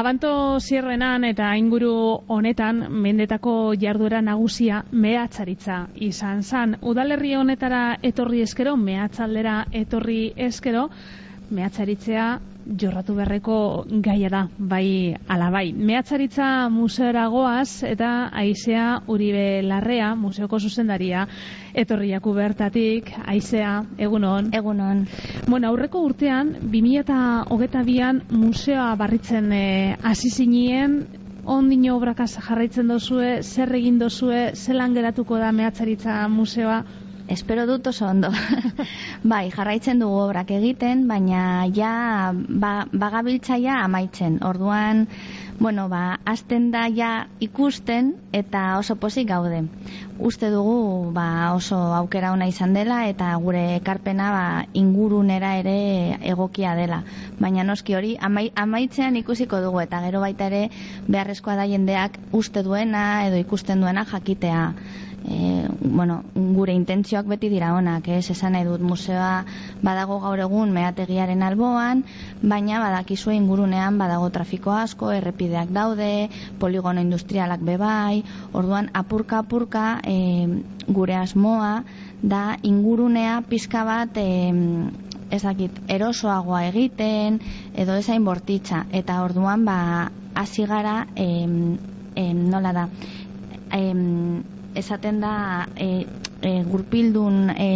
Abanto zierrenan eta inguru honetan mendetako jarduera nagusia mehatzaritza izan zan. Udalerri honetara etorri eskero, mehatzaldera etorri eskero, mehatzaritzea jorratu berreko gaia da, bai ala bai. Mehatzaritza museora goaz eta aizea uribe larrea, museoko zuzendaria, etorriaku bertatik, aizea, egunon. Egunon. Bueno, aurreko urtean, 2008an museoa barritzen eh, hasi zinien, ondino obrakaz jarraitzen dozue, zer egin dozue, zelan geratuko da mehatzaritza museoa, Espero dut oso ondo. bai, jarraitzen dugu obrak egiten, baina ja ba, bagabiltzaia amaitzen. Orduan, bueno, ba, azten da ja ikusten eta oso pozik gaude. Uste dugu ba, oso aukera ona izan dela eta gure ekarpena ba, ingurunera ere egokia dela. Baina noski hori amaitzean ikusiko dugu eta gero baita ere beharrezkoa da jendeak uste duena edo ikusten duena jakitea e, bueno, gure intentzioak beti dira onak, ez? Esan nahi dut museoa badago gaur egun meategiaren alboan, baina badakizu ingurunean badago trafiko asko, errepideak daude, poligono industrialak bebai, orduan apurka apurka e, gure asmoa da ingurunea pizka bat e, ezakit, erosoagoa egiten edo ezain bortitza. Eta orduan ba hasi gara em, em, nola da em, esaten da e, e, gurpildun e,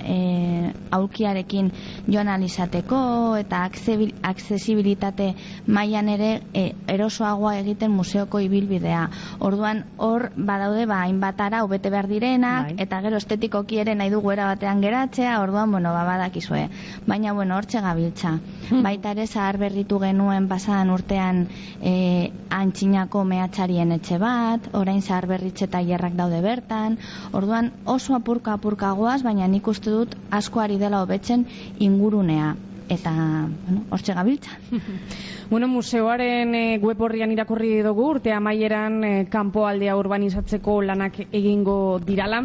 e, aukiarekin joan alizateko eta aksesibilitate mailan ere e, erosoagoa egiten museoko ibilbidea. Orduan hor badaude ba hainbatara hobete behar direnak bai. eta gero estetikoki ere nahi dugu era batean geratzea, orduan bueno, ba badakizue. Baina bueno, hortxe gabiltza. Baita ere zahar berritu genuen pasadan urtean e, antxinako mehatxarien etxe bat, orain zahar berritxe tailerrak daude bertan. Orduan oso apurka apurka goaz, baina nik uste dut asko ari dela hobetzen ingurunea eta bueno, hortxe gabiltza. bueno, museoaren e, web horrian irakurri dugu, urte amaieran e, kanpo aldea urbanizatzeko lanak egingo dirala.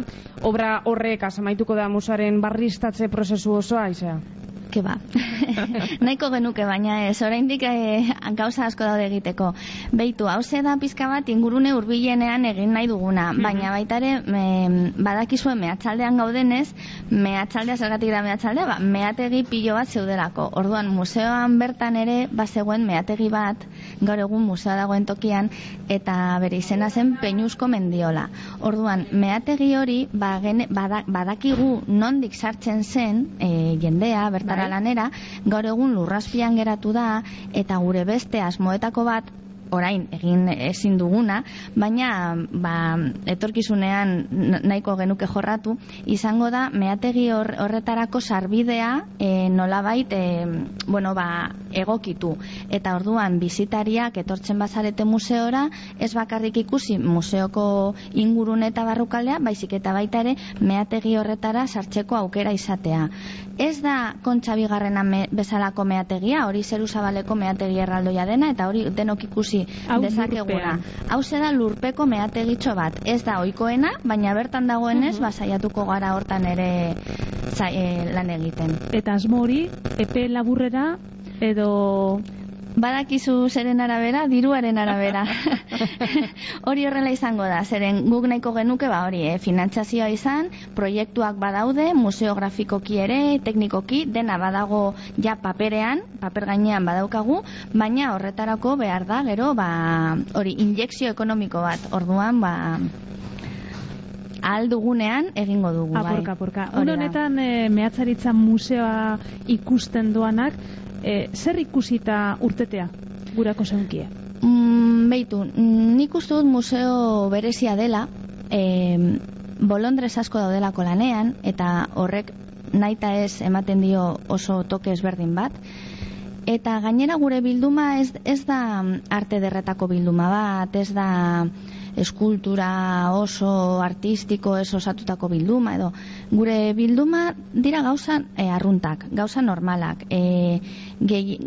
Obra horrek asamaituko da museoaren barristatze prozesu osoa, izea? Ke ba. Naiko genuke baina ez, oraindik e, gauza asko daude egiteko. Beitu, hau da pizka bat ingurune hurbilenean egin nahi duguna, mhm. baina baita ere e, badakizue mehatxaldean gaudenez, mehatxaldea zergatik da mehatxaldea, ba, mehategi pilo bat zeudelako. Orduan, museoan bertan ere, bazegoen mehategi bat, gaur egun musea dagoen tokian, eta bere izena zen peinuzko mendiola. Orduan, mehategi hori, ba, badakigu nondik sartzen zen e, jendea, bertan gara lanera, gaur egun lurraspian geratu da, eta gure beste asmoetako bat, orain egin ezin duguna, baina ba, etorkizunean nahiko genuke jorratu, izango da meategi horretarako sarbidea e, nolabait e, bueno, ba, egokitu. Eta orduan bizitariak etortzen bazarete museora, ez bakarrik ikusi museoko ingurun eta barrukaldea, baizik eta baita ere meategi horretara sartzeko aukera izatea. Ez da kontxa bigarrena bezalako meategia, hori zeru zabaleko meategi erraldoia dena, eta hori denok ikusi ikusi dezakeguna. Hau da lurpeko meategitxo bat. Ez da oikoena, baina bertan dagoenez, uh -huh. basaiatuko gara hortan ere zai, e, lan egiten. Eta asmo hori, epe laburrera edo badakizu zeren arabera, diruaren arabera. hori horrela izango da, zeren guk nahiko genuke, ba hori, eh, finantzazioa izan, proiektuak badaude, museografikoki ere, teknikoki, dena badago ja paperean, paper gainean badaukagu, baina horretarako behar da, gero, ba, hori, injekzio ekonomiko bat, orduan, ba, aldugunean egingo dugu, bai. Apurka, apurka. Honetan, e, mehatzaritza museoa ikusten duanak, e, zer ikusita urtetea gurako zeunkie? Mm, beitu, nik uste dut museo berezia dela, e, bolondrez asko daudelako lanean, eta horrek naita ez ematen dio oso toke ezberdin bat, eta gainera gure bilduma ez, ez da arte derretako bilduma bat, ez da eskultura oso artistiko ez osatutako bilduma edo. Gure bilduma dira gauza e, arruntak, gauza normalak e, gehi,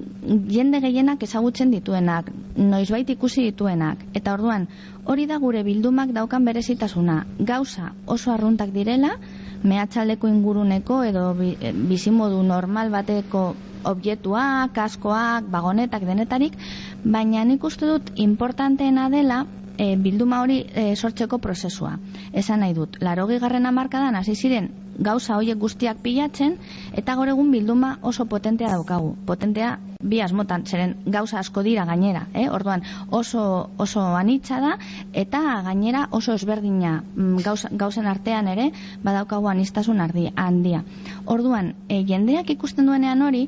jende gehienak ezagutzen dituenak noizbait ikusi dituenak. Eta orduan hori da gure bildumak daukan berezitasuna. Gauza oso arruntak direla mehatxaldeko inguruneko edo bizimodu normal bateko objektuak, kaskoak, bagonetak, denetarik, baina nik uste dut importanteena dela e, bilduma hori e, sortzeko prozesua. Esan nahi dut, laro gigarren amarkadan hasi ziren gauza horiek guztiak pilatzen, eta gaur egun bilduma oso potentea daukagu. Potentea bi asmotan, zeren gauza asko dira gainera, eh? orduan oso, oso anitza da, eta gainera oso ezberdina mm, gauza, gauzen artean ere, badaukagu anistasun handia. Orduan, e, jendeak ikusten duenean hori,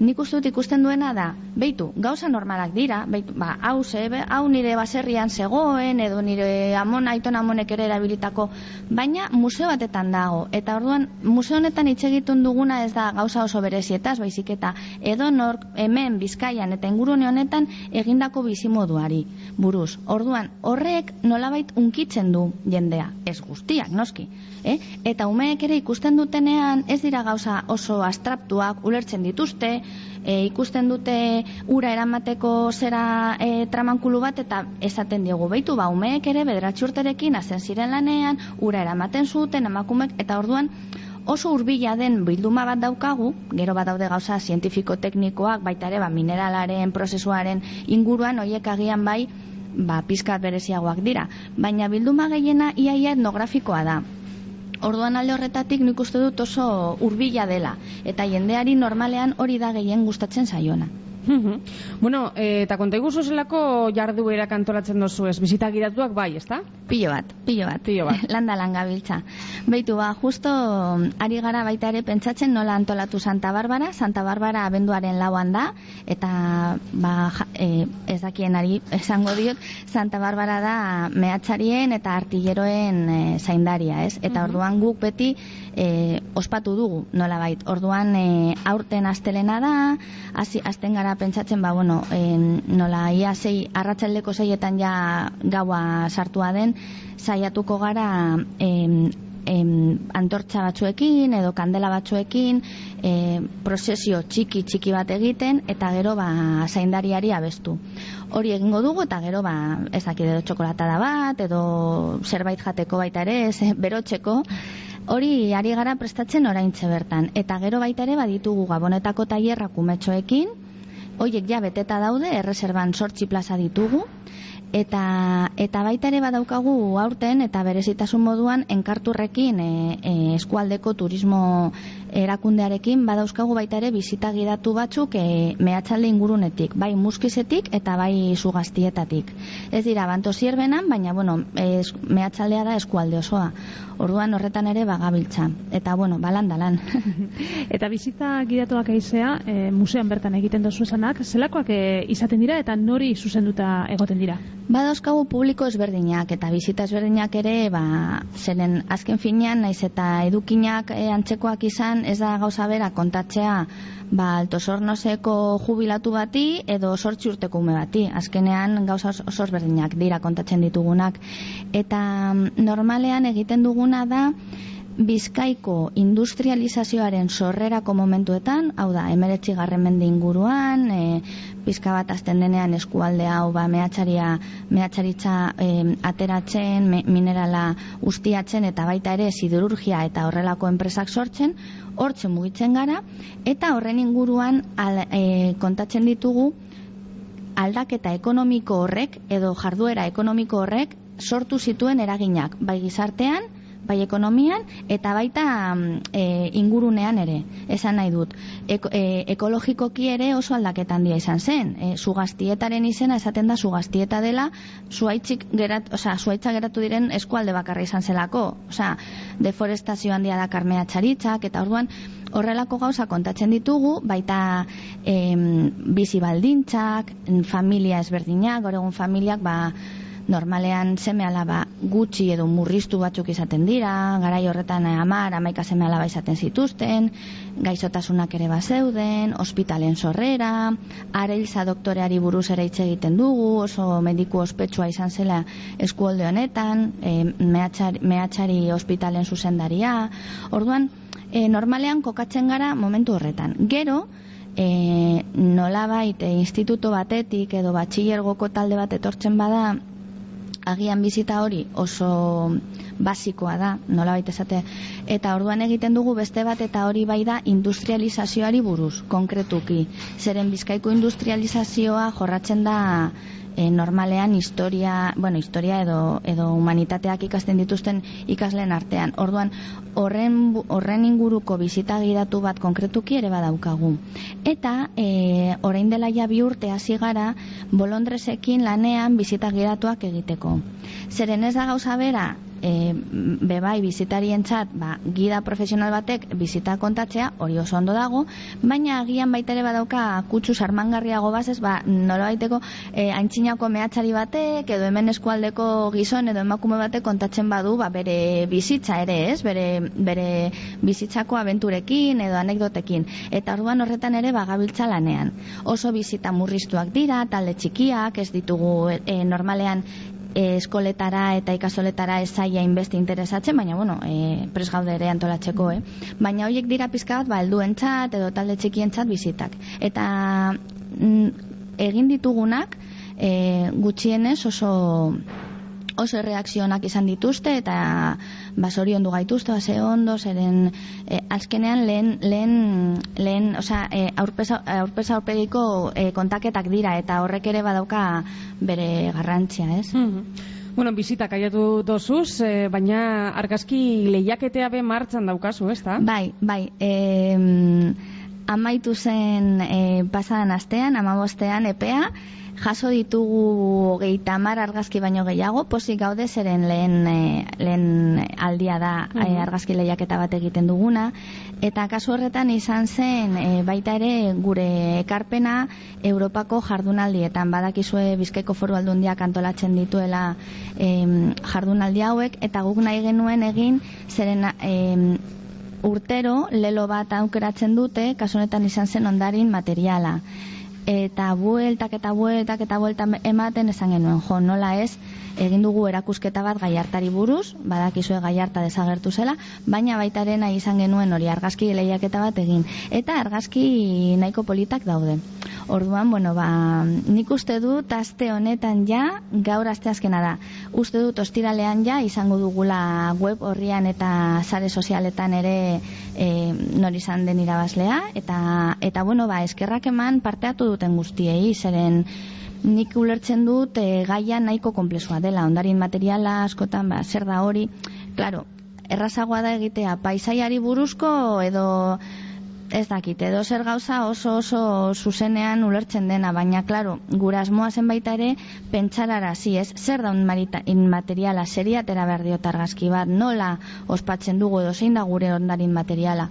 nik uste dut ikusten duena da, beitu, gauza normalak dira, beitu, ba, hau, ze, hau nire baserrian zegoen, edo nire amon, aiton amonek ere erabilitako, baina museo batetan dago, eta orduan, museo honetan hitz egiten duguna ez da gauza oso berezietaz, baizik eta edo nor hemen bizkaian eta ingurune honetan egindako bizimoduari buruz. Orduan, horrek nolabait unkitzen du jendea, ez guztiak, noski. Eh? Eta umeek ere ikusten dutenean ez dira gauza oso astraptuak ulertzen dituzte, e, ikusten dute ura eramateko zera e, tramankulu bat eta esaten diogu behitu ba umeek ere bederatxurterekin azen ziren lanean, ura eramaten zuten emakumek eta orduan oso hurbila den bilduma bat daukagu, gero bat daude gauza zientifiko-teknikoak, baita ere ba, mineralaren prozesuaren inguruan, hoiek agian bai, ba, pizkat bereziagoak dira. Baina bilduma gehiena iaia etnografikoa da. Orduan alde horretatik nik uste dut oso hurbila dela eta jendeari normalean hori da gehien gustatzen saiona. Bueno, e, eta konta iguzu zelako jarduera kantolatzen dozu ez, bizita giratuak bai, ezta? Pilo bat, pilo bat. Pilo bat. Landa langa biltza. Beitu ba, justo ari gara baita ere pentsatzen nola antolatu Santa Barbara, Santa Barbara abenduaren lauan da, eta ba, e, ez dakien ari esango diot, Santa Barbara da mehatxarien eta artilleroen e, zaindaria, ez? Eta orduan guk beti e, ospatu dugu, nola bait. Orduan e, aurten astelena da, azten gara pentsatzen, ba, bueno, en, nola ia zei, arratsaldeko zeietan ja gaua sartua den, saiatuko gara em, em, antortza batzuekin edo kandela batzuekin e, prozesio txiki txiki bat egiten eta gero ba zaindariari abestu. Hori egingo dugu eta gero ba ez dakit edo txokolatada bat edo zerbait jateko baita ere, ez, berotxeko Hori ari gara prestatzen oraintze bertan. Eta gero baita ere baditugu gabonetako tailerrak umetxoekin hoiek ja beteta daude, erreserban sortzi plaza ditugu, eta, eta baita ere badaukagu aurten, eta berezitasun moduan, enkarturrekin e, e, eskualdeko turismo erakundearekin badauzkagu baita ere bizita gidatu batzuk e, mehatxalde ingurunetik, bai muskizetik eta bai sugaztietatik. Ez dira, banto zierbenan, baina, bueno, es, mehatxaldea da eskualde osoa. Orduan horretan ere bagabiltza. Eta, bueno, balan dalan. eta bizita gidatuak aizea, e, musean bertan egiten dozu esanak, zelakoak e, izaten dira eta nori zuzenduta egoten dira? Badauzkagu publiko ezberdinak eta bizita ezberdinak ere, ba, zeren azken finean, naiz eta edukinak e, antzekoak izan, ez da gauza bera kontatzea ba, altosornoseko jubilatu bati edo sortzi urteko ume bati. Azkenean gauza oso berdinak dira kontatzen ditugunak. Eta mm, normalean egiten duguna da Bizkaiko industrializazioaren sorrerako momentuetan, hau da, emeretzi garren mende inguruan, e, bizka bat azten denean eskualde hau ba, mehatxaria, mehatxaritza e, ateratzen, minerala ustiatzen eta baita ere siderurgia eta horrelako enpresak sortzen, hortzen mugitzen gara, eta horren inguruan al, e, kontatzen ditugu aldaketa ekonomiko horrek edo jarduera ekonomiko horrek sortu zituen eraginak, bai gizartean, bai ekonomian eta baita e, ingurunean ere, esan nahi dut. E, ekologikoki ere oso aldaketan handia izan zen. E, sugaztietaren izena esaten da sugaztieta dela zuaitzik gerat, oza, zuaitza geratu diren eskualde bakarra izan zelako. Oza, deforestazio handia da karmea txaritzak eta orduan horrelako gauza kontatzen ditugu, baita em, bizi baldintzak, familia ezberdinak, goregun familiak, ba, normalean seme alaba gutxi edo murriztu batzuk izaten dira, garai horretan amar, amaika seme alaba izaten zituzten, gaixotasunak ere bazeuden, ospitalen sorrera, areilza doktoreari buruz ere hitz egiten dugu, oso mediku ospetsua izan zela eskuolde honetan, e, mehatxari, mehatxari ospitalen zuzendaria, orduan, e, normalean kokatzen gara momentu horretan. Gero, e, nola baite instituto batetik edo batxillergoko talde bat etortzen bada agian bizita hori oso basikoa da, nola baita esate. Eta orduan egiten dugu beste bat eta hori bai da industrializazioari buruz, konkretuki. Zeren bizkaiko industrializazioa jorratzen da e, normalean historia, bueno, historia edo, edo humanitateak ikasten dituzten ikasleen artean. Orduan, horren, horren inguruko bizita gidatu bat konkretuki ere badaukagu. Eta, e, orain dela ja bi urte hasi gara, bolondresekin lanean bizita gidatuak egiteko. Zeren ez da gauza bera, e, bebai bizitarientzat ba, gida profesional batek bizita kontatzea hori oso ondo dago baina agian baita ere badauka kutsu sarmangarriago bazez ba, nola baiteko e, aintzinako mehatzari batek edo hemen eskualdeko gizon edo emakume batek kontatzen badu ba, bere bizitza ere ez? Bere, bere bizitzako abenturekin edo anekdotekin. Eta orduan horretan ere bagabiltza lanean. Oso bizita murriztuak dira talde txikiak ez ditugu e, normalean e, eskoletara eta ikasoletara esaia inbeste interesatzen, baina bueno, e, pres gaude ere antolatzeko, eh? Baina horiek dira pizka bat, ba, helduentzat edo talde txikientzat bizitak. Eta mm, egin ditugunak e, gutxienez oso oso reakzionak izan dituzte eta basori ondu gaituzte, base ondo, zeren e, azkenean lehen, lehen, lehen oza, e, aurpesa, aurpegiko e, kontaketak dira eta horrek ere badauka bere garrantzia, ez? Mm Bueno, bizitak aiatu dozuz, e, baina argazki lehiaketea be martxan daukazu, ez da? Bai, bai. E, amaitu zen e, pasadan astean, amabostean epea, jaso ditugu geita mar argazki baino gehiago, posik gaude zeren lehen, e, lehen aldia da e, argazki lehiaketa bat egiten duguna, eta kasu horretan izan zen e, baita ere gure ekarpena Europako jardunaldietan, badakizue bizkaiko foru aldundiak antolatzen dituela e, jardunaldi hauek, eta guk nahi genuen egin zeren e, urtero lelo bat aukeratzen dute, kasu honetan izan zen ondarin materiala eta bueltak eta bueltak eta bueltak ematen esan genuen, jo, nola ez, egin dugu erakusketa bat gaiartari buruz, badakizue gaiarta desagertu zela, baina baitaren izan genuen hori argazki lehiaketa bat egin. Eta argazki nahiko politak daude. Orduan, bueno, ba, nik uste dut aste honetan ja, gaur aste azkena da. Uste dut ostiralean ja, izango dugula web horrian eta sare sozialetan ere e, nori izan den irabazlea. Eta, eta bueno, ba, eskerrak eman parteatu duten guztiei, zeren nik ulertzen dut e, gaia nahiko komplexua dela, ondarin materiala askotan, ba, zer da hori, claro, errazagoa da egitea paisaiari buruzko edo ez dakit, edo zer gauza oso oso zuzenean ulertzen dena, baina, klaro, gura asmoa zen baita ere, pentsarara, zi ez, zer da materiala, seria tera behar diotargazki bat, nola ospatzen dugu edo zein da gure ondarin materiala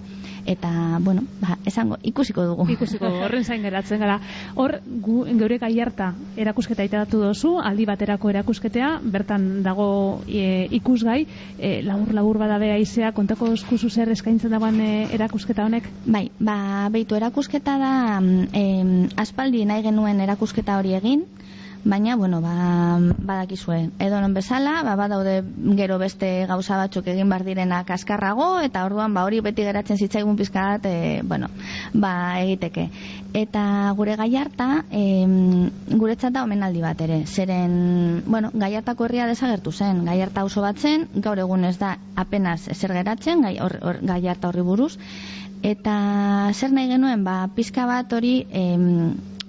eta, bueno, ba, esango, ikusiko dugu. Ikusiko, horren zain geratzen gara. Hor, gu, geure gaiarta erakusketa iteratu dozu, aldi baterako erakusketea, bertan dago e, ikusgai, e, labur labur badabea izea, kontako eskuzu zer eskaintzen dagoen e, erakusketa honek? Bai, ba, beitu erakusketa da, e, aspaldi nahi genuen erakusketa hori egin, baina, bueno, ba, badakizue, edo non bezala, ba, badaude gero beste gauza batzuk egin bar direnak askarrago, eta orduan, ba, hori beti geratzen zitzaigun pizkat, e, bueno, ba, egiteke. Eta gure gaiarta, e, guretzat da omenaldi bat ere, zeren, bueno, gaiartako herria desagertu zen, gaiarta oso bat zen, gaur egun ez da apenas ezer geratzen, gai, or, or, gaiarta horri buruz, eta zer nahi genuen, ba, pizka bat hori, e,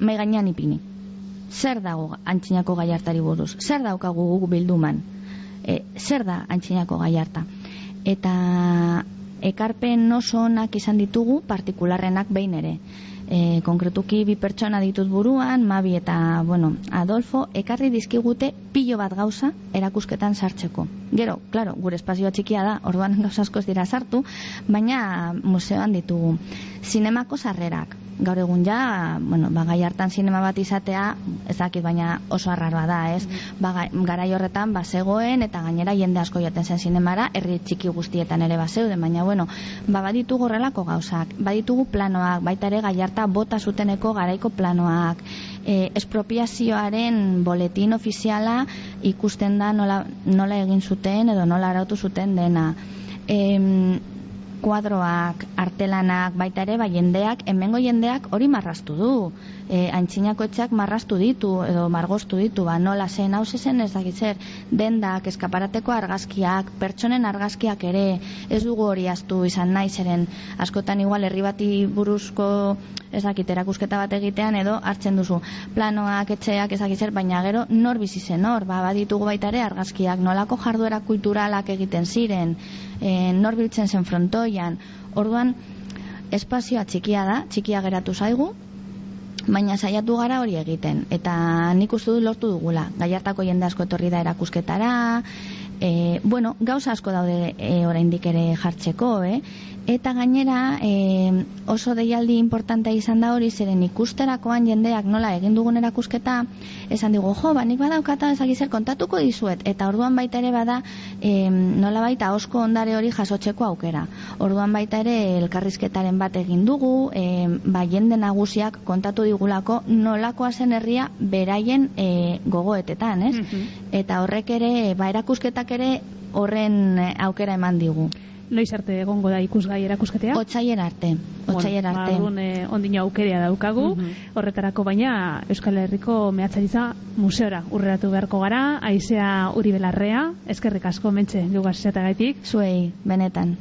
mai gainean ipini zer dago antxinako gaiartari buruz, zer daukagu guk bilduman, e, zer da antxinako gaiarta. Eta ekarpen oso onak izan ditugu, partikularrenak behin ere. E, konkretuki bi pertsona ditut buruan, Mabi eta bueno, Adolfo, ekarri dizkigute pilo bat gauza erakusketan sartzeko. Gero, claro, gure espazioa txikia da, orduan gauza askoz dira sartu, baina museoan ditugu. Zinemako sarrerak, gaur egun ja, bueno, ba, gai hartan sinema bat izatea, ez dakit, baina oso arraroa da, ez? Mm. Ba, garai horretan, ba, zegoen, eta gainera jende asko jaten zen sinemara, herri txiki guztietan ere baseude, baina, bueno, ba, baditugu horrelako gauzak, baditugu planoak, baita ere gai harta bota zuteneko garaiko planoak, e, espropiazioaren boletin ofiziala ikusten da nola, nola egin zuten edo nola arautu zuten dena. E, kuadroak, artelanak, baita ere, bai jendeak, hemengo jendeak hori marrastu du. E, Aintzinako etxeak marrastu ditu, edo margostu ditu, ba, nola zen, hau zen ez dakit zer, dendak, eskaparateko argazkiak, pertsonen argazkiak ere, ez dugu hori astu izan nahi zeren, askotan igual herri bati buruzko ez dakit erakusketa bat egitean, edo hartzen duzu planoak, etxeak, ez dakit zer, baina gero nor bizi zen hor, ba, baditugu baita ere argazkiak, nolako jarduera kulturalak egiten ziren, e, nor biltzen zen frontoian, orduan, espazioa txikia da, txikia geratu zaigu, baina saiatu gara hori egiten eta nik uste dut lortu dugula. Gaiartako jende asko etorri da erakusketara e, bueno, gauza asko daude e, oraindik ere jartzeko eh? Eta gainera e, oso deialdi importantea izan da hori zeren ikusterakoan jendeak nola egin dugun erakusketa esan digu, jo, ba, nik badaukata ezagizer kontatuko dizuet eta orduan baita ere bada e, nola baita osko ondare hori jasotzeko aukera. Orduan baita ere elkarrizketaren bat egin dugu e, ba, jende nagusiak kontatu digulako nolakoa zen herria beraien e, gogoetetan, ez? Mhm. Eta horrek ere, ba, erakusketak ere horren aukera eman digu. Noiz arte egongo da ikusgai erakusketea? Otsailer arte. Otsailer bueno, arte. Ba, eh, ondina aukerea daukagu. Mhm. Horretarako baina Euskal Herriko mehatzaritza museora urreratu beharko gara. Aizea uri belarrea. Eskerrik asko mentxe, jugaz gaitik. Zuei, benetan.